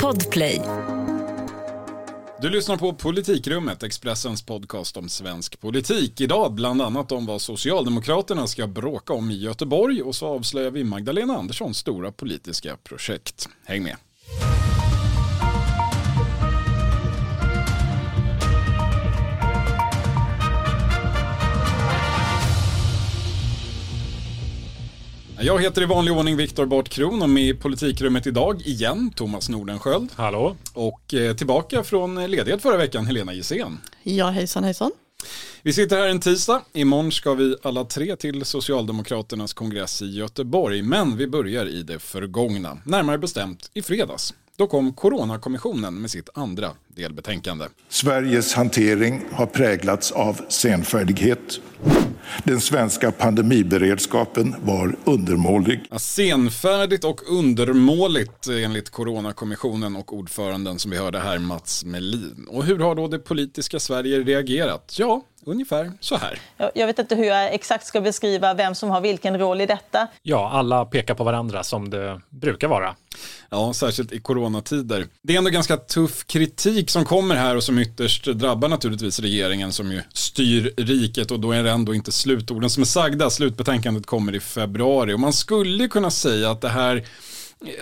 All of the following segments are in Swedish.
Podplay. Du lyssnar på Politikrummet, Expressens podcast om svensk politik. Idag bland annat om vad Socialdemokraterna ska bråka om i Göteborg och så avslöjar vi Magdalena Anderssons stora politiska projekt. Häng med! Jag heter i vanlig ordning Viktor Bart Kron och med i politikrummet idag igen Thomas Nordenskjöld. Hallå. Och eh, tillbaka från ledighet förra veckan Helena Gissén. Ja, hejsan hejsan. Vi sitter här en tisdag. Imorgon ska vi alla tre till Socialdemokraternas kongress i Göteborg. Men vi börjar i det förgångna. Närmare bestämt i fredags. Då kom Coronakommissionen med sitt andra delbetänkande. Sveriges hantering har präglats av senfärdighet. Den svenska pandemiberedskapen var undermålig. Ja, senfärdigt och undermåligt enligt Coronakommissionen och ordföranden som vi hörde här, Mats Melin. Och hur har då det politiska Sverige reagerat? Ja, ungefär så här. Jag vet inte hur jag exakt ska beskriva vem som har vilken roll i detta. Ja, alla pekar på varandra som det brukar vara. Ja, särskilt i coronatider. Det är ändå ganska tuff kritik som kommer här och som ytterst drabbar naturligtvis regeringen som ju styr riket och då är det ändå inte slutorden som är sagda. Slutbetänkandet kommer i februari och man skulle kunna säga att det här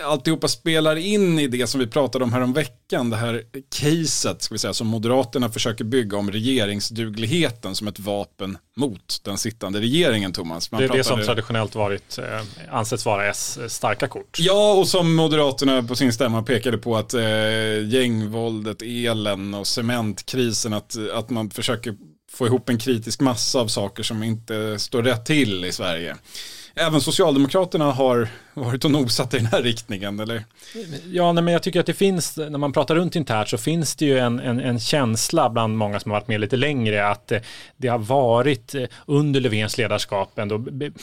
alltihopa spelar in i det som vi pratade om här om veckan, det här caset ska vi säga, som Moderaterna försöker bygga om regeringsdugligheten som ett vapen mot den sittande regeringen, Thomas. Man det är pratade... det som traditionellt varit, eh, ansetts vara S starka kort. Ja, och som Moderaterna på sin stämma pekade på att eh, gängvåldet, elen och cementkrisen, att, att man försöker få ihop en kritisk massa av saker som inte står rätt till i Sverige. Även Socialdemokraterna har varit och nosat i den här riktningen, eller? Ja, nej, men jag tycker att det finns, när man pratar runt internt så finns det ju en, en, en känsla bland många som har varit med lite längre att eh, det har varit eh, under Löfvens ledarskap ändå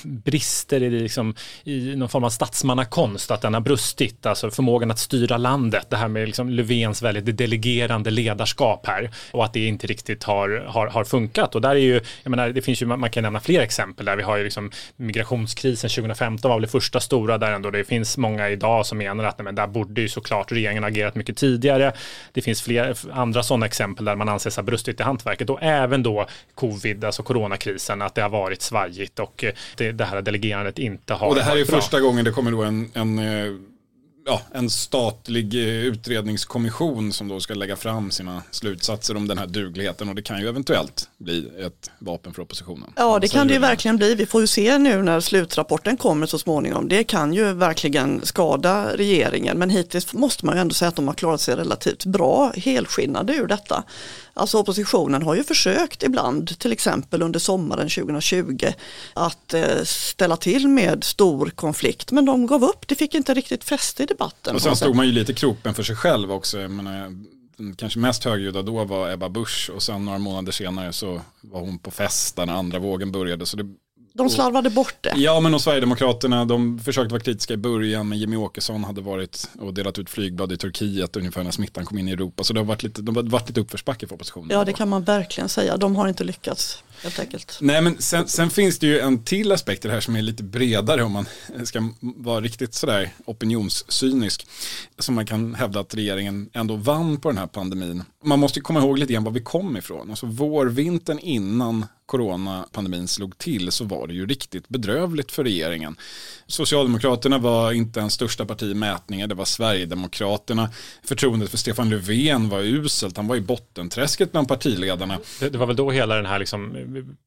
brister i, liksom, i någon form av statsmannakonst, att den har brustit, alltså förmågan att styra landet, det här med liksom Löfvens väldigt delegerande ledarskap här och att det inte riktigt har, har, har funkat. Och där är ju, jag menar, det finns ju, man kan nämna fler exempel där vi har ju liksom migrationskrisen 2015 var väl det första stora där ändå det finns många idag som menar att nej, men där borde ju såklart regeringen agerat mycket tidigare. Det finns fler andra sådana exempel där man anses ha brustit i hantverket och även då covid, alltså coronakrisen, att det har varit svajigt och eh, det, det här delegerandet inte har Och det här är bra. första gången det kommer då en, en eh, ja, en statlig eh, utredningskommission som då ska lägga fram sina slutsatser om den här dugligheten och det kan ju eventuellt bli ett vapen för oppositionen. Ja, det kan det ju verkligen bli. Vi får ju se nu när slutrapporten kommer så småningom. Det kan ju verkligen skada regeringen, men hittills måste man ju ändå säga att de har klarat sig relativt bra, helskinnade ur detta. Alltså oppositionen har ju försökt ibland, till exempel under sommaren 2020, att eh, ställa till med stor konflikt, men de gav upp. Det fick inte riktigt fäste i debatten. Och sen stod man ju lite kroppen för sig själv också. Jag menar, den kanske mest högljudda då var Ebba Busch och sen några månader senare så var hon på fest när andra vågen började. Så det de slarvade bort det. Ja, men och Sverigedemokraterna, de försökte vara kritiska i början, men Jimmy Åkesson hade varit och delat ut flygblad i Turkiet ungefär när smittan kom in i Europa. Så det har varit lite, de har varit lite uppförsbacke för oppositionen. Ja, det kan man verkligen säga. De har inte lyckats, helt enkelt. Nej, men sen, sen finns det ju en till aspekt i det här som är lite bredare om man ska vara riktigt sådär opinionscynisk. Som man kan hävda att regeringen ändå vann på den här pandemin. Man måste komma ihåg lite grann var vi kom ifrån. Alltså vårvintern innan coronapandemin slog till så var det ju riktigt bedrövligt för regeringen. Socialdemokraterna var inte en största parti i mätningar, det var Sverigedemokraterna. Förtroendet för Stefan Löfven var uselt, han var i bottenträsket bland partiledarna. Det, det var väl då hela den här liksom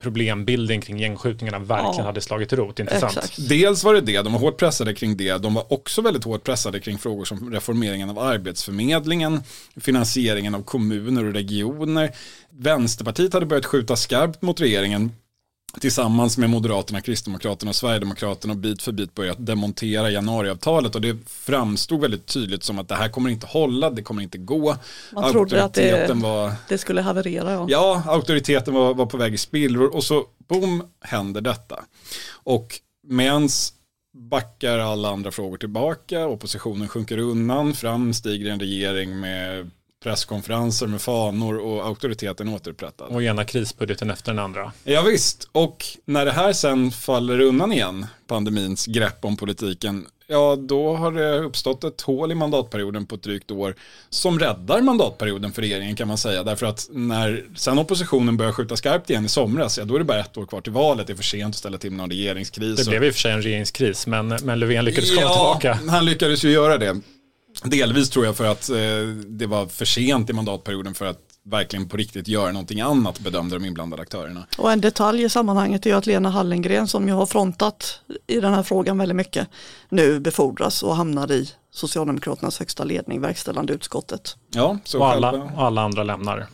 problembilden kring gängskjutningarna verkligen ja. hade slagit rot, intressant. Exakt. Dels var det det, de var hårt pressade kring det, de var också väldigt hårt pressade kring frågor som reformeringen av arbetsförmedlingen, finansieringen av kommuner och regioner. Vänsterpartiet hade börjat skjuta skarpt mot regeringen tillsammans med Moderaterna, Kristdemokraterna och Sverigedemokraterna och bit för bit börjat demontera januariavtalet och det framstod väldigt tydligt som att det här kommer inte hålla, det kommer inte gå. Man trodde att det, var, det skulle haverera. Ja, ja auktoriteten var, var på väg i spillror och så boom händer detta. Och medans backar alla andra frågor tillbaka, oppositionen sjunker undan, fram stiger en regering med presskonferenser med fanor och auktoriteten återupprättad. Och ena krisbudgeten efter den andra. Ja, visst, och när det här sen faller undan igen, pandemins grepp om politiken, ja då har det uppstått ett hål i mandatperioden på ett drygt år som räddar mandatperioden för regeringen kan man säga. Därför att när sen oppositionen börjar skjuta skarpt igen i somras, ja då är det bara ett år kvar till valet, det är för sent att ställa till någon regeringskris. Det blev i och för sig en regeringskris, men, men Löfven lyckades komma ja, tillbaka. han lyckades ju göra det. Delvis tror jag för att eh, det var för sent i mandatperioden för att verkligen på riktigt göra någonting annat bedömde de inblandade aktörerna. Och en detalj i sammanhanget är ju att Lena Hallengren som ju har frontat i den här frågan väldigt mycket nu befordras och hamnar i Socialdemokraternas högsta ledning, verkställande utskottet. Ja, så och, alla, och alla andra lämnar.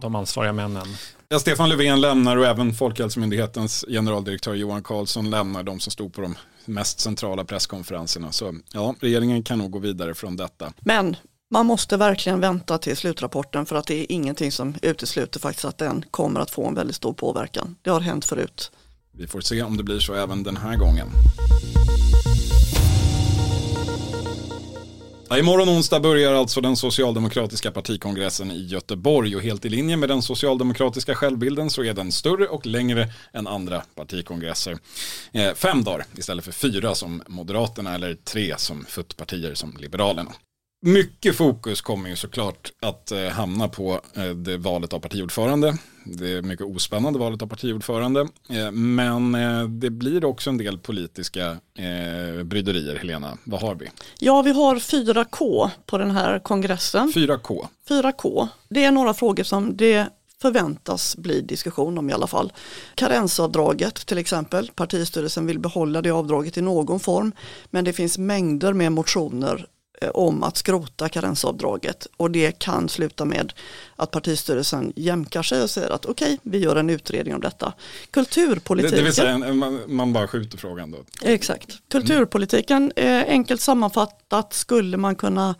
De ansvariga männen. Ja, Stefan Löfven lämnar och även Folkhälsomyndighetens generaldirektör Johan Carlsson lämnar de som stod på de mest centrala presskonferenserna. Så ja, regeringen kan nog gå vidare från detta. Men man måste verkligen vänta till slutrapporten för att det är ingenting som utesluter faktiskt att den kommer att få en väldigt stor påverkan. Det har hänt förut. Vi får se om det blir så även den här gången. Ja, imorgon onsdag börjar alltså den socialdemokratiska partikongressen i Göteborg och helt i linje med den socialdemokratiska självbilden så är den större och längre än andra partikongresser. Eh, fem dagar istället för fyra som Moderaterna eller tre som FUT-partier som Liberalerna. Mycket fokus kommer ju såklart att eh, hamna på eh, det valet av partiordförande. Det är mycket ospännande valet av partiordförande. Eh, men eh, det blir också en del politiska eh, bryderier, Helena. Vad har vi? Ja, vi har 4K på den här kongressen. 4K. 4K, det är några frågor som det förväntas bli diskussion om i alla fall. Karensavdraget till exempel, partistyrelsen vill behålla det avdraget i någon form men det finns mängder med motioner om att skrota karensavdraget och det kan sluta med att partistyrelsen jämkar sig och säger att okej, vi gör en utredning om detta. Det, Kulturpolitiken. det vill säga, en- man, man bara skjuter frågan då. Exakt. Kulturpolitiken, eh, enkelt sammanfattat skulle man kunna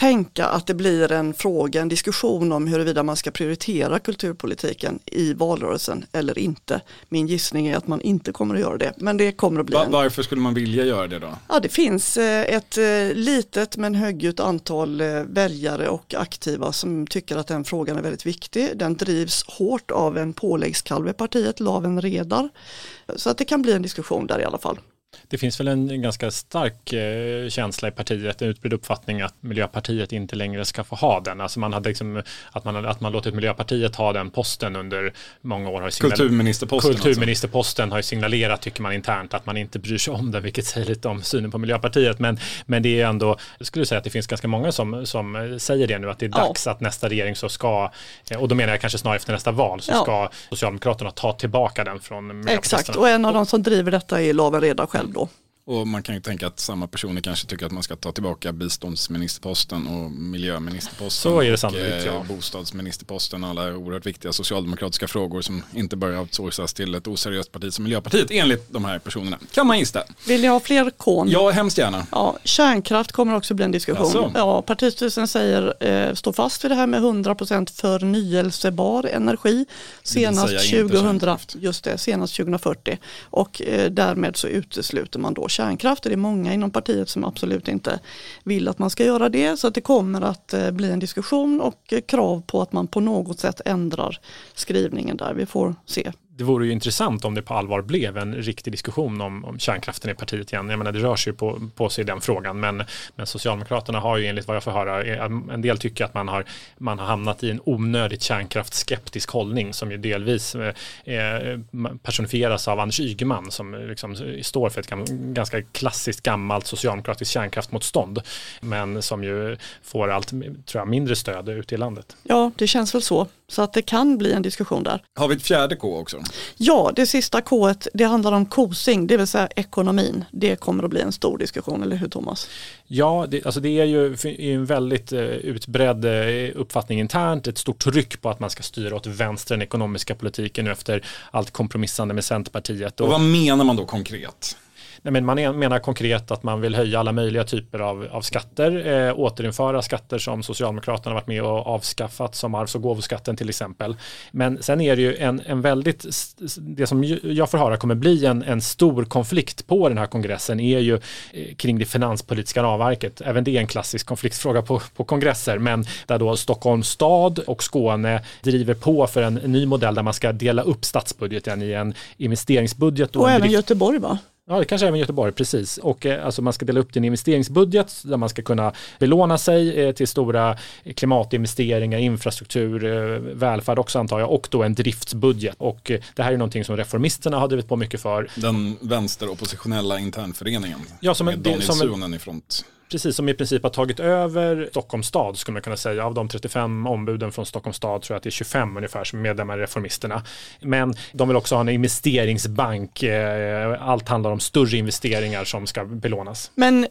tänka att det blir en fråga, en diskussion om huruvida man ska prioritera kulturpolitiken i valrörelsen eller inte. Min gissning är att man inte kommer att göra det, men det kommer att bli Va, en varför skulle man vilja göra det då? Ja, det finns eh, ett eh, litet men högljutt antal eh, väljare och aktiva som tycker att den frågan är väldigt viktig. Den drivs hårt av en påläggskalv i partiet, Laven Redar. Så att det kan bli en diskussion där i alla fall. Det finns väl en ganska stark eh, känsla i partiet, en utbredd uppfattning att Miljöpartiet inte längre ska få ha den. Alltså man hade liksom, att, man, att man låtit Miljöpartiet ha den posten under många år. Har signal- Kulturministerposten alltså. Kulturministerposten har ju signalerat, tycker man internt, att man inte bryr sig om den, vilket säger lite om synen på Miljöpartiet. Men, men det är ändå, jag skulle säga att det finns ganska många som, som säger det nu, att det är Ja. dags att nästa regering så ska, och då menar jag kanske snarare efter nästa val, så Ja. ska Socialdemokraterna ta tillbaka den från Exakt, Miljöpartisterna. och en av de som driver detta är Laven Redar själv själv då. Och man kan ju tänka att samma personer kanske tycker att man ska ta tillbaka biståndsministerposten och miljöministerposten. Så är det och, sannolikt, ja. bostadsministerposten och alla oerhört viktiga socialdemokratiska frågor som inte bör outsourcas till ett oseriöst parti som Miljöpartiet enligt de här personerna. Kan man gissa. Vill ni ha fler kon? Ja, hemskt gärna. Ja, kärnkraft kommer också bli en diskussion. Ja, partistyrelsen säger, eh, står fast vid det här med 100% förnyelsebar energi senast, säga inte 2000, kärnkraft. just det, senast 2040. Och eh, därmed så utesluter man då kärnkraft. och Det är många inom partiet som absolut inte vill att man ska göra det. Så att det kommer att eh, bli en diskussion och eh, krav på att man på något sätt ändrar skrivningen där. Vi får se det vore ju intressant om det på allvar blev en riktig diskussion om, om kärnkraften i partiet igen. Jag menar, det rör sig ju på, på sig i den frågan, men, men Socialdemokraterna har ju enligt vad jag får höra, eh, en del tycker att man har, man har hamnat i en onödigt kärnkraftsskeptisk hållning som ju delvis eh, eh personifieras av Anders Ygeman som liksom står för ett ganska klassiskt gammalt socialdemokratiskt kärnkraftmotstånd, men som ju får allt tror jag, mindre stöd ute i landet. Ja, det känns väl så. Så att det kan bli en diskussion där. Har vi ett fjärde K också? Ja, det sista K det handlar om kosing, det vill säga ekonomin. Det kommer att bli en stor diskussion, eller hur Thomas? Ja, det, alltså det är ju en väldigt eh, utbredd eh, uppfattning internt, ett stort tryck på att man ska styra åt vänster den ekonomiska politiken nu efter allt kompromissande med Centerpartiet. Och Och, vad menar man då konkret? Nej, men man menar konkret att man vill höja alla möjliga typer av, av skatter, eh, återinföra skatter som Socialdemokraterna har varit med och avskaffat, som arvs och gåvoskatten till exempel. Men sen är det ju en, en väldigt, det som jag får höra kommer bli en, en stor konflikt på den här kongressen är ju eh, kring det finanspolitiska ramverket. Även det är en klassisk konfliktfråga på, på kongresser, men där då Stockholms stad och Skåne driver på för en ny modell där man ska dela upp statsbudgeten i en investeringsbudget och, Och en även drift- Göteborg va? Ja, det kanske även Göteborg, precis. Och eh, alltså man ska dela upp din investeringsbudget där man ska kunna belåna sig eh, till stora klimatinvesteringar, infrastruktur, eh, välfärd också antar jag, och då en driftsbudget. Och eh, det här är någonting som reformisterna har drivit på mycket för. Den vänsteroppositionella internföreningen. Ja, som en- med det- Daniel som en- Suhonen i front. Precis, som i princip har tagit över Stockholms stad skulle man kunna säga. Av de 35 ombuden från Stockholms stad tror jag att det är 25 ungefär som är medlemmar i Reformisterna. Men de vill också ha en investeringsbank. Eh, allt handlar om större investeringar som ska belånas. Men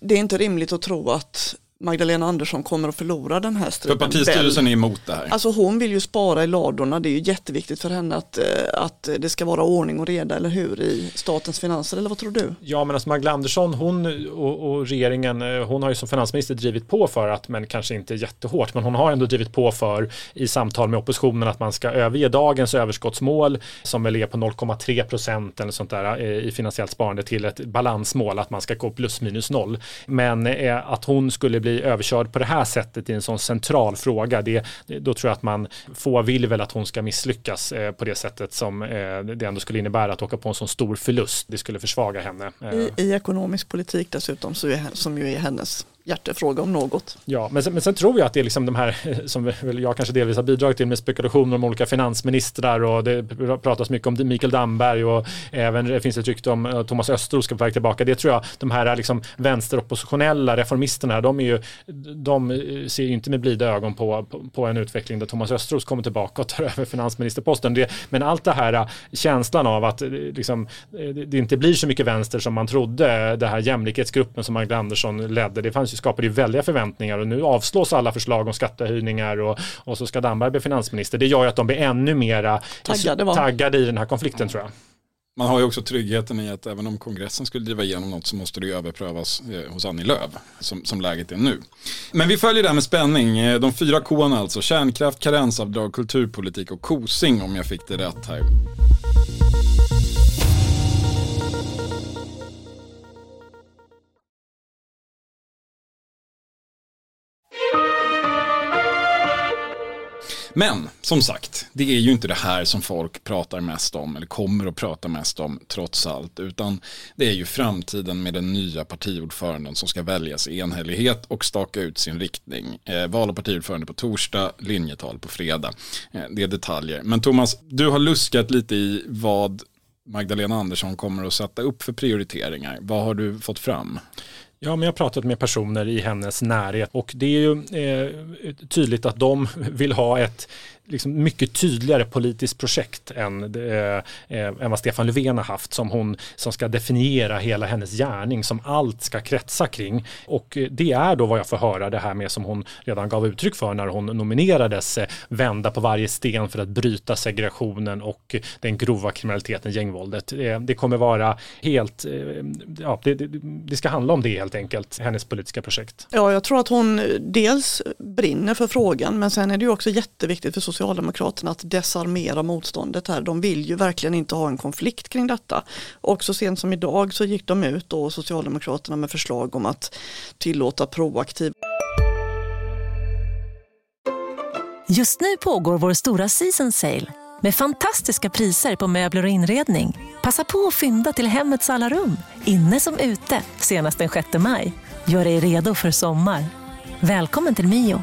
det är inte rimligt att tro att Magdalena Andersson kommer att förlora den här För striden. partistyrelsen är emot det här. Alltså hon vill ju spara i ladorna, det är ju jätteviktigt för henne att, eh, att det ska vara ordning och reda, eller hur, i statens finanser, eller vad tror du? Ja, men alltså Magdalena Andersson, hon och, och regeringen, eh, hon har ju som finansminister drivit på för att, men kanske inte jättehårt, men hon har ändå drivit på för i samtal med oppositionen att man ska överge dagens överskottsmål som väl är på 0,3 procent eller sånt där eh, i finansiellt sparande till ett balansmål att man ska gå plus minus noll. Men att hon skulle bli överkörd på det här sättet i en sån central fråga, det, då tror jag att man få vill väl att hon ska misslyckas eh, på det sättet som eh, det ändå skulle innebära att åka på en sån stor förlust. Det skulle försvaga henne. Eh, I, I ekonomisk politik dessutom, så är, som ju är hennes hjärtefråga om något. Ja, men sen, men sen tror jag att det är liksom de här som jag kanske delvis har bidragit till med spekulationer om olika finansministrar och det pratas mycket om Mikael Damberg och även det finns ett rykte om eh, Thomas Östros ska på väg tillbaka. Det tror jag, de här liksom vänsteroppositionella reformisterna, de, är ju, de eh, ser ju inte med blida ögon på, på, på en utveckling där Thomas Östros kommer tillbaka och tar över finansministerposten. Det, men allt det här, eh, känslan av att liksom, det det inte blir så mycket vänster som man trodde, det här jämlikhetsgruppen som Magdalena Andersson ledde, det fanns ju, skapade ju väldiga förväntningar och nu avslås alla förslag om skattehöjningar och, och så ska Damberg bli finansminister. Det gör ju att de blir ännu mera Taggade, va? taggade i den här konflikten tror jag. Man har ju också tryggheten i att även om kongressen skulle driva igenom något så måste det ju överprövas eh, hos Annie Lööf, som, som läget är nu. Men vi följer det här med spänning. Eh, De fyra K alltså, kärnkraft, karensavdrag, kulturpolitik och kosing om jag fick det rätt här. Men som sagt, det är ju inte det här som folk pratar mest om eller kommer att prata mest om trots allt, utan det är ju framtiden med den nya partiordföranden som ska väljas i enhällighet och staka ut sin riktning. Eh, val av partiordförande på torsdag, linjetal på fredag. Eh, det är detaljer. Men Thomas, du har luskat lite i vad Magdalena Andersson kommer att sätta upp för prioriteringar. Vad har du fått fram? Ja, men jag har pratat med personer i hennes närhet och det är ju eh, tydligt att de vill ha ett liksom mycket tydligare politiskt projekt än, eh, eh, än vad Stefan Löfven har haft som hon som ska definiera hela hennes gärning som allt ska kretsa kring. Och eh, det är då vad jag får höra det här med som hon redan gav uttryck för när hon nominerades eh, vända på varje sten för att bryta segregationen och den grova kriminaliteten, gängvåldet. Eh, det kommer vara helt, eh, ja, det, det, det ska handla om det helt enkelt, hennes politiska projekt. Ja, jag tror att hon eh, dels brinner för frågan men sen är det ju också jätteviktigt för Socialdemokraterna att desarmera motståndet här. De vill ju verkligen inte ha en konflikt kring detta. Och så sent som idag så gick de ut och Socialdemokraterna med förslag om att tillåta proaktiv Just nu pågår vår stora season sale med fantastiska priser på möbler och inredning. Passa på att fynda till hemmets alla rum, inne som ute, senast den 6 maj. Gör dig redo för sommar. Välkommen till Mio.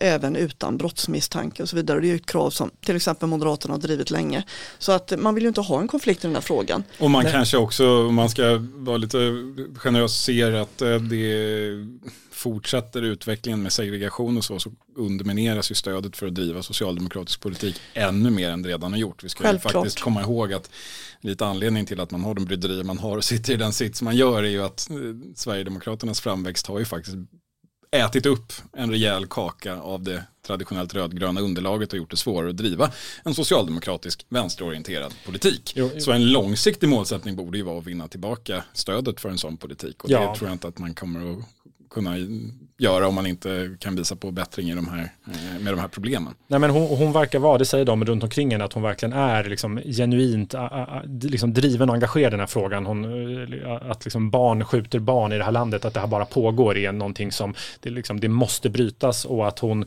även utan brottsmisstanke och så vidare. Det är ju ett krav som till exempel Moderaterna har drivit länge. Så att man vill ju inte ha en konflikt i den här frågan. Och man kanske också, om man ska vara lite generös, ser att eh, det fortsätter utvecklingen med segregation och så, så undermineras ju stödet för att driva socialdemokratisk politik ännu mer än det redan har gjort. Vi ska ju faktiskt komma ihåg att lite anledning till att man har de bryderier man har och sitter i den sits man gör är ju att eh, Sverigedemokraternas framväxt har ju faktiskt ätit upp en rejäl kaka av det traditionellt rödgröna underlaget och gjort det svårare att driva en socialdemokratisk vänsterorienterad politik. Jo, jo. Så en långsiktig målsättning borde ju vara att vinna tillbaka stödet för en sån politik och Ja. det tror jag inte att man kommer att kunna göra om man inte kan visa på bättring i de här, eh, med de här problemen. Nej, men hon, hon verkar vara, det säger de runt omkring henne, att hon verkligen är liksom genuint a, a, liksom driven och engagerad i den här frågan. Hon, eh, att liksom barn skjuter barn i det här landet, att det här bara pågår är någonting som det, liksom, det måste brytas och att hon,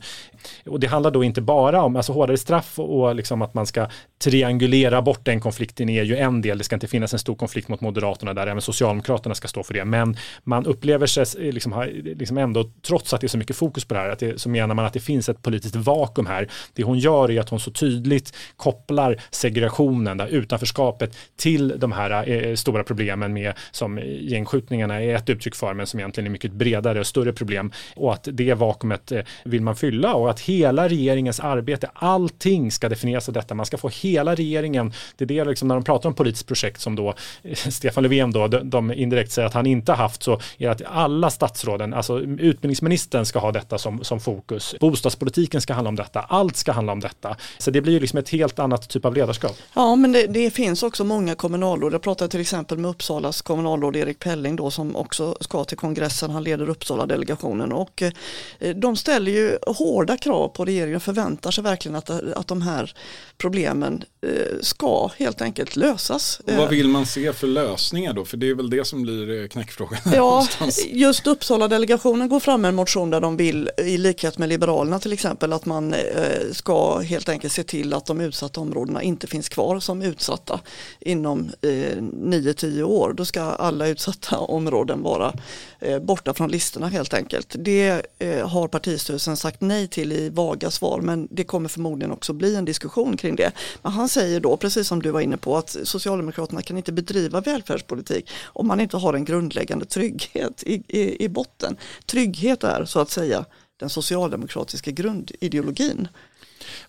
och det handlar då inte bara om alltså hårdare straff och, och liksom att man ska triangulera bort den konflikten är ju en del, det ska inte finnas en stor konflikt mot Moderaterna där, även Socialdemokraterna ska stå för det, men man upplever sig eh, liksom, liksom ändå trots att det är så mycket fokus på det här, att det, så menar man att det finns ett politiskt vakuum här. Det hon gör är att hon så tydligt kopplar segregationen, där utanförskapet till de här eh, stora problemen med som gängskjutningarna är ett uttryck för, men som egentligen är mycket bredare och större problem. Och att det vakuumet eh, vill man fylla och att hela regeringens arbete, allting ska definieras av detta. Man ska få hela regeringen, det är det liksom när de pratar om politiskt projekt som då eh, Stefan Löfven då, de, de indirekt säger att han inte haft så är att alla statsråden, alltså utbildningsministern ska ha detta som, som fokus. Bostadspolitiken ska handla om detta. Allt ska handla om detta. Så det blir ju liksom ett helt annat typ av ledarskap. Ja, men det, det finns också många kommunalråd. Jag pratade till exempel med Uppsalas kommunalråd Erik Pelling då som också ska till kongressen. Han leder Uppsala-delegationen och eh, de ställer ju hårda krav på regeringen och förväntar sig verkligen att, att de här problemen eh, ska helt enkelt lösas. Och vad vill man se för lösningar då? För det är väl det som blir eh, knäckfrågan. Ja, just Uppsala-delegationen går fram fram en motion där de vill, i likhet med Liberalerna till exempel, att man eh, ska helt enkelt se till att de utsatta områdena inte finns kvar som utsatta inom eh, 9-10 år. Då ska alla utsatta områden vara eh, borta från listorna helt enkelt. Det har partistyrelsen sagt nej till i vaga svar men det kommer förmodligen också bli en diskussion kring det. Men han säger då, precis som du var inne på, att Socialdemokraterna kan inte bedriva välfärdspolitik om man inte har en grundläggande trygghet i, i, i botten. Trygghet är så att säga den socialdemokratiska grundideologin.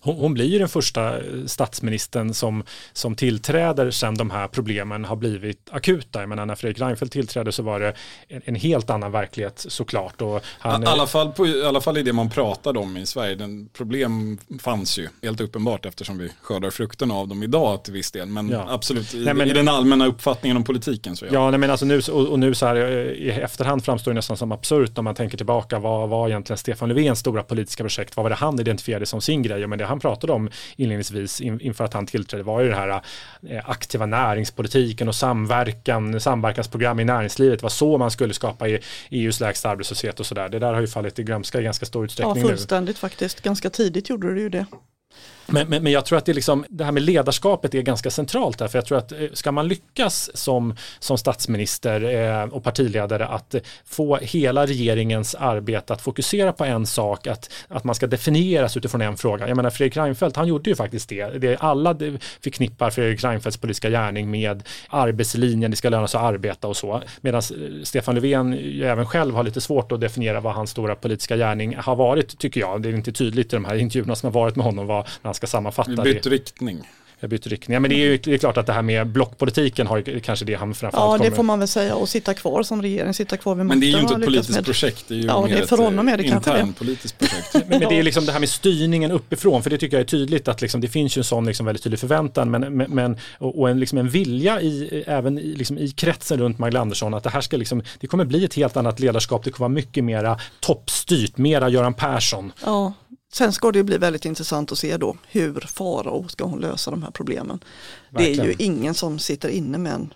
Hon, hon, blir ju den första statsministern som, som tillträder sen de här problemen har blivit akuta. Jag menar, när Fredrik Reinfeldt tillträdde så var det en, en helt annan verklighet såklart. Och han, I, alla fall på, I alla fall i det man pratade om i Sverige. Den problem fanns ju helt uppenbart eftersom vi skördar frukten av dem idag till viss del. Men ja. absolut, i, nej, men, i, den allmänna uppfattningen om politiken så ja. Ja, nej, men alltså nu, och, och, nu så här i efterhand framstår det nästan som absurt om man tänker tillbaka. Vad var egentligen Stefan Löfvens stora politiska projekt? Vad var det han identifierade som sin grej? Men det han pratade om inledningsvis inför att han tillträdde var ju det här eh, aktiva näringspolitiken och samverkan, samverkansprogram i näringslivet. Det var så man skulle skapa EUs lägsta arbetslöshet och sådär. Det där har ju fallit i glömska i ganska stor utsträckning Ja, fullständigt nu. faktiskt. Ganska tidigt gjorde det ju det. Men, men, men, jag tror att det, liksom, det här med ledarskapet är ganska centralt där, för jag tror att eh, ska man lyckas som, som statsminister eh, och partiledare att eh, få hela regeringens arbete att fokusera på en sak, att, att man ska definieras utifrån en fråga. Jag menar Fredrik Reinfeldt, han gjorde ju faktiskt det. det alla förknippar Fredrik Reinfeldts politiska gärning med arbetslinjen, det ska löna sig att arbeta och så. Medan eh, Stefan Löfven även själv har lite svårt att definiera vad hans stora politiska gärning har varit, tycker jag. Det är inte tydligt i de här intervjuerna som har varit med honom vad, han ska sammanfatta. Vi bytt riktning. Jag byter riktning. Ja, men det är ju det är klart att det här med blockpolitiken har kanske det han framförallt Ja, det kommer. får man väl säga och sitta kvar som regering, sitta kvar vid makten. Men det är ju inte ett politiskt med. projekt, det är ju ja, mer det är för honom är det ett intern politiskt projekt. men, men, det är liksom det här med styrningen uppifrån, för det tycker jag är tydligt att liksom, det finns ju en sån liksom väldigt tydlig förväntan men, men, och, och en, liksom en vilja i, även i, liksom i kretsen runt Magdalena Andersson att det här ska liksom, det kommer bli ett helt annat ledarskap, det kommer vara mycket mera toppstyrt, mera Göran Persson. Ja, Sen ska det bli väldigt intressant att se då hur Farao ska hon lösa de här problemen. Verkligen. Det är ju ingen som sitter inne med en,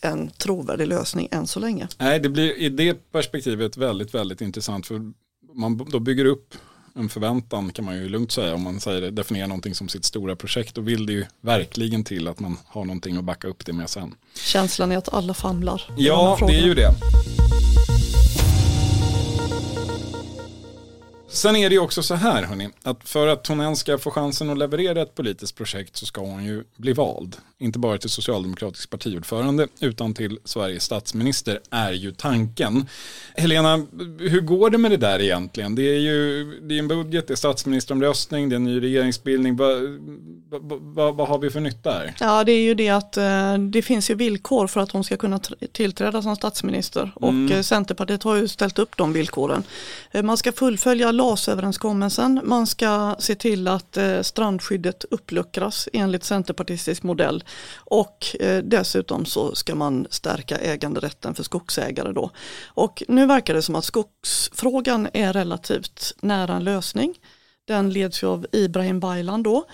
en trovärdig lösning än så länge. Nej, det blir i det perspektivet väldigt, väldigt intressant för man då bygger upp en förväntan kan man ju lugnt säga om man säger, definierar någonting som sitt stora projekt. Då vill det ju verkligen till att man har någonting att backa upp det med sen. Känslan är att alla famlar. Ja, det är ju det. Sen är det ju också så här hörni, att för att hon ens ska få chansen att leverera ett politiskt projekt så ska hon ju bli vald. Inte bara till socialdemokratisk partiordförande utan till Sveriges statsminister är ju tanken. Helena, hur går det med det där egentligen? Det är ju det är en budget, det är statsministeromröstning, det är en ny regeringsbildning. Vad, vad, vad har vi för nytta här? Ja, det är ju det att eh, det finns ju villkor för att hon ska kunna tillträda som statsminister och mm. Eh, Centerpartiet har ju ställt upp de villkoren. Eh, man ska fullfölja LAS-överenskommelsen. Man ska se till att eh, strandskyddet uppluckras enligt centerpartistisk modell. Och eh, dessutom så ska man stärka äganderätten för skogsägare då. Och nu verkar det som att skogsfrågan är relativt nära en lösning. Den leds ju av Ibrahim Baylan då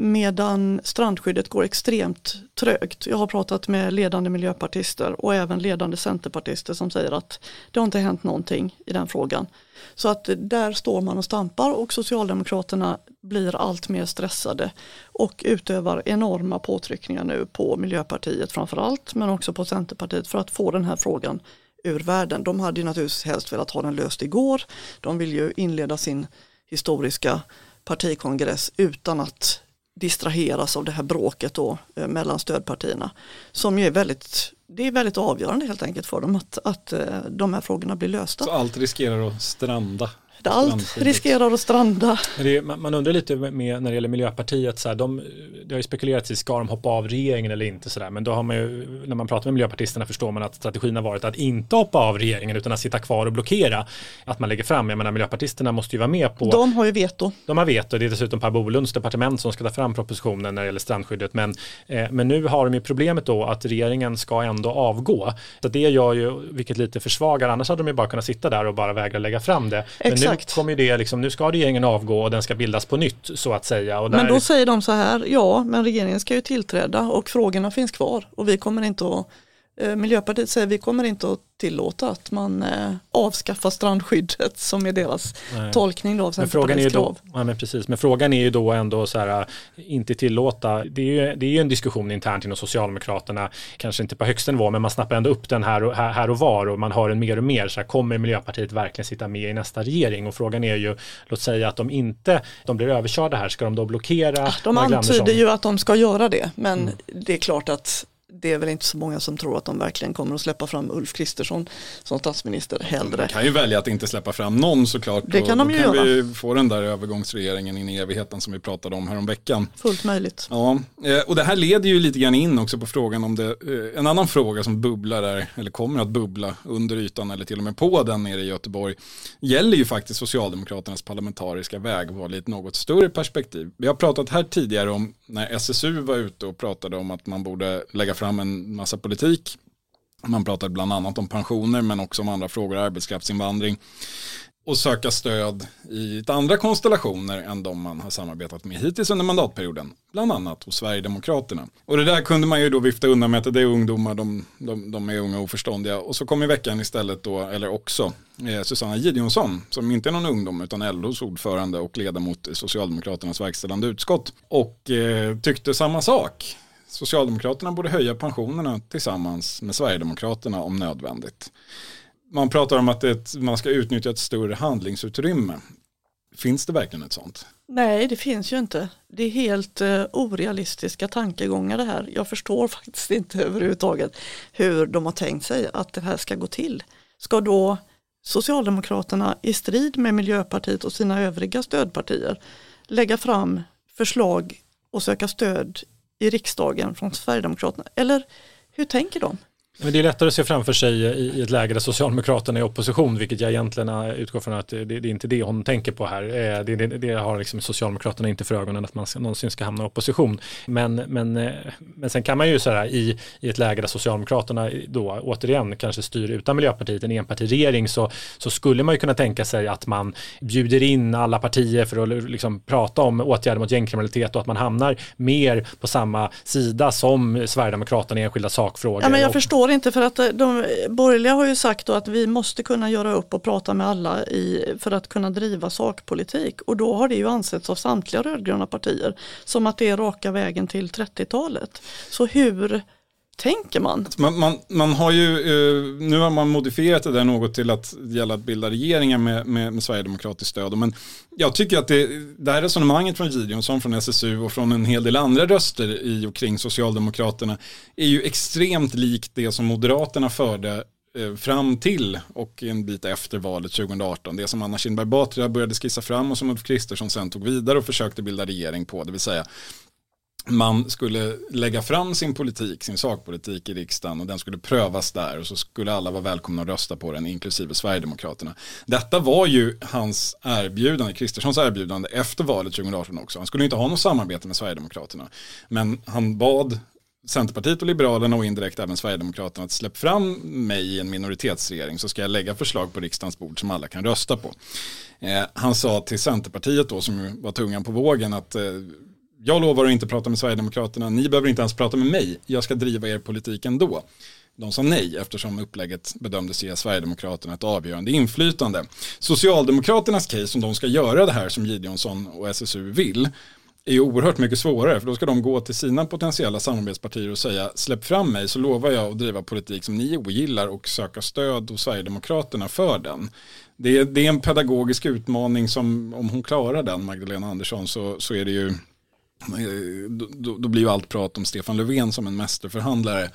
medan strandskyddet går extremt trögt. Jag har pratat med ledande miljöpartister och även ledande centerpartister som säger att det har inte hänt någonting i den frågan. Så att där står man och stampar och Socialdemokraterna blir allt mer stressade och utövar enorma påtryckningar nu på Miljöpartiet framförallt men också på Centerpartiet för att få den här frågan ur världen. De hade ju naturligtvis helst velat ha den löst igår. De vill ju inleda sin historiska partikongress utan att distraheras av det här bråket då, eh, mellan stödpartierna. Som ju är väldigt, det är väldigt avgörande helt enkelt för dem att, att eh, de här frågorna blir lösta. Så allt riskerar att stranda? Allt riskerar att stranda. Det, man undrar lite med, när det gäller Miljöpartiet, så här, de, det har ju spekulerats i ska de hoppa av regeringen eller inte, så där, men då har man ju, när man pratar med miljöpartisterna förstår man att strategin har varit att inte hoppa av regeringen utan att sitta kvar och blockera att man lägger fram. Jag menar miljöpartisterna måste ju vara med på. De har ju veto. De har veto, det är dessutom Per Bolunds departement som ska ta fram propositionen när det gäller strandskyddet, men, eh, men nu har de ju problemet då att regeringen ska ändå avgå. Så det gör ju, vilket lite försvagar, annars hade de ju bara kunnat sitta där och bara vägra lägga fram det. Men Exakt. nu kommer det liksom, nu ska regeringen avgå och den ska bildas på nytt så att säga. Där... Men då säger de så här, ja men regeringen ska ju tillträda och frågorna finns kvar och vi kommer inte att Miljöpartiet säger vi kommer inte att tillåta att man eh, avskaffar strandskyddet som är deras Nej. tolkning då av men frågan är ju krav. då, ja, men precis, men frågan är ju då ändå så här, inte tillåta, det är ju, det är ju en diskussion internt inom Socialdemokraterna, kanske inte på högsta nivå, men man snappar ändå upp den här och, här, här och var och man hör den mer och mer, så här, kommer Miljöpartiet verkligen sitta med i nästa regering? Och frågan är ju, låt säga att de inte, de blir överkörda här, ska de då blockera? De antyder ju att de ska göra det, men mm. det är klart att det är väl inte så många som tror att de verkligen kommer att släppa fram Ulf Kristersson som statsminister hellre. De kan ju välja att inte släppa fram någon såklart. Det kan de ju kan göra. vi få den där övergångsregeringen in i evigheten som vi pratade om häromveckan. Fullt möjligt. Ja, eh, och det här leder ju lite grann in också på frågan om det, eh, en annan fråga som bubblar där, eller kommer att bubbla under ytan eller till och med på den nere i Göteborg, gäller ju faktiskt Socialdemokraternas parlamentariska vägval i ett något större perspektiv. Vi har pratat här tidigare om när SSU var ute och pratade om att man borde lägga fram en massa politik. Man pratade bland annat om pensioner men också om andra frågor, arbetskraftsinvandring. Och söka stöd i andra konstellationer än de man har samarbetat med hittills under mandatperioden. Bland annat hos Sverigedemokraterna. Och det där kunde man ju då vifta undan med att det är ungdomar, de, de, de är unga och oförståndiga. Och så kom i veckan istället då, eller också, eh, Susanna Gideonsson, som inte är någon ungdom utan LOs ordförande och ledamot i Socialdemokraternas verkställande utskott. Och eh, tyckte samma sak Socialdemokraterna borde höja pensionerna tillsammans med Sverigedemokraterna om nödvändigt. Man pratar om att ett, man ska utnyttja ett större handlingsutrymme. Finns det verkligen ett sånt? Nej, det finns ju inte. Det är helt uh, orealistiska tankegångar det här. Jag förstår faktiskt inte överhuvudtaget hur de har tänkt sig att det här ska gå till. Ska då Socialdemokraterna i strid med Miljöpartiet och sina övriga stödpartier lägga fram förslag och söka stöd i riksdagen från Sverigedemokraterna? Eller hur tänker de? Men det är lättare att se framför sig i ett läge där Socialdemokraterna är i opposition, vilket jag egentligen utgår från att det, det är inte det hon tänker på här. Eh, det, det, det har liksom Socialdemokraterna inte för ögonen att man någonsin ska hamna i opposition. Men, men, eh, men sen kan man ju så här i, i ett läge där Socialdemokraterna då återigen kanske styr utan Miljöpartiet, en enpartiregering, så, så skulle man ju kunna tänka sig att man bjuder in alla partier för att liksom prata om åtgärder mot gängkriminalitet och att man hamnar mer på samma sida som Sverigedemokraterna i enskilda sakfrågor. Ja, men jag förstår inte för att eh, de borgerliga har ju sagt då att vi måste kunna göra upp och prata med alla i, för att kunna driva sakpolitik och då har det ju ansetts av samtliga rödgröna partier som att det är raka vägen till 30-talet. Så hur tänker man? Man, man, man har ju, eh, nu har man modifierat det där något till att gälla att bilda regeringar med, med, med Sverigedemokratiskt stöd. Men jag tycker att det, det här resonemanget från Gideonsson, från SSU och från en hel del andra röster i och kring Socialdemokraterna är ju extremt likt det som Moderaterna förde eh, fram till och en bit efter valet 2018. Det som Anna Kinberg Batra började skissa fram och som Ulf Kristersson sen tog vidare och försökte bilda regering på. Det vill säga man skulle lägga fram sin politik, sin sakpolitik i riksdagen och den skulle prövas där och så skulle alla vara välkomna att rösta på den, inklusive Sverigedemokraterna. Detta var ju hans erbjudande, Kristerssons erbjudande efter valet 2018 också. Han skulle inte ha något samarbete med Sverigedemokraterna. Men han bad Centerpartiet och Liberalerna och indirekt även Sverigedemokraterna att släppa fram mig i en minoritetsregering så ska jag lägga förslag på riksdagens bord som alla kan rösta på. Eh, han sa till Centerpartiet då som var tungan på vågen att eh, jag lovar att inte prata med Sverigedemokraterna, ni behöver inte ens prata med mig, jag ska driva er politik ändå. De sa nej eftersom upplägget bedömdes ge Sverigedemokraterna ett avgörande inflytande. Socialdemokraternas case om de ska göra det här som Gideonsson och SSU vill är ju oerhört mycket svårare för då ska de gå till sina potentiella samarbetspartier och säga släpp fram mig så lovar jag att driva politik som ni ogillar och söka stöd hos Sverigedemokraterna för den. Det är, det är en pedagogisk utmaning som om hon klarar den Magdalena Andersson så, så är det ju Eh, då, då, blir ju allt prat om Stefan Löfven som en mästerförhandlare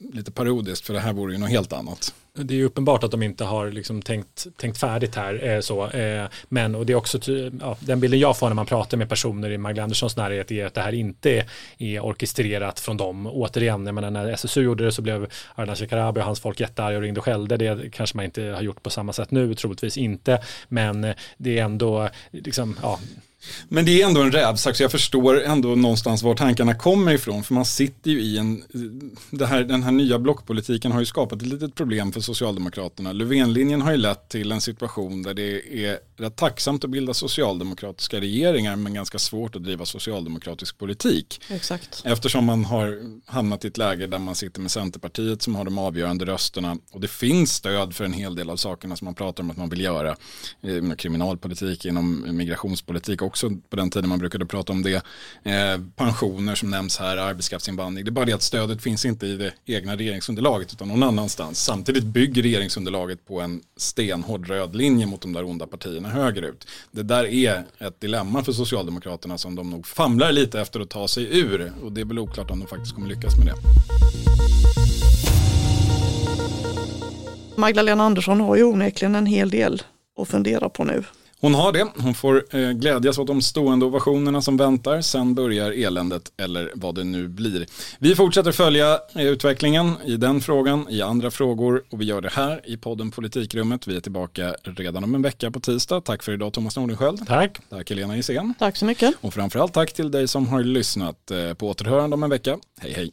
lite parodiskt för det här vore ju något helt annat. Det är ju uppenbart att de inte har liksom tänkt, tänkt färdigt här. Eh, så, eh, men och det är också ja, den bilden jag får när man pratar med personer i Magdalena Anderssons närhet är att det här inte är orkestrerat från dem. Återigen, jag menar, när SSU gjorde det så blev Ardalan Shekarabi och hans folk jättearga och ringde och skällde. Det kanske man inte har gjort på samma sätt nu, troligtvis inte. Men det är ändå, liksom, ja, men det är ändå en rävsax, jag förstår ändå någonstans var tankarna kommer ifrån. För man sitter ju i en, här, den här nya blockpolitiken har ju skapat ett litet problem för Socialdemokraterna. Löfvenlinjen har ju lett till en situation där det är rätt tacksamt att bilda socialdemokratiska regeringar men ganska svårt att driva socialdemokratisk politik. Exakt. Eftersom man har hamnat i ett läge där man sitter med Centerpartiet som har de avgörande rösterna och det finns stöd för en hel del av sakerna som man pratar om att man vill göra. Eh, kriminalpolitik, inom migrationspolitik också på den tiden man brukade prata om det. Eh, pensioner som nämns här, arbetskraftsinvandring. Det är bara det att stödet finns inte i det egna regeringsunderlaget utan någon annanstans. Samtidigt bygger regeringsunderlaget på en stenhård röd linje mot de där onda partierna högerut. Det där är ett dilemma för Socialdemokraterna som de nog famlar lite efter att ta sig ur och det är väl oklart om de faktiskt kommer lyckas med det. Magdalena Andersson har ju onekligen en hel del att fundera på nu. Hon har det. Hon får eh, glädjas åt de stående ovationerna som väntar. Sen börjar eländet eller vad det nu blir. Vi fortsätter följa eh, utvecklingen i den frågan, i andra frågor och vi gör det här i podden Politikrummet. Vi är tillbaka redan om en vecka på tisdag. Tack för idag Thomas Nordenskjöld. Tack. Tack Helena Gissén. Tack så mycket. Och framförallt tack till dig som har lyssnat. Eh, på återhörande om en vecka. Hej hej.